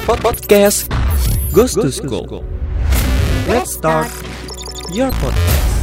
Podcast Ghost to School. Let's start your podcast.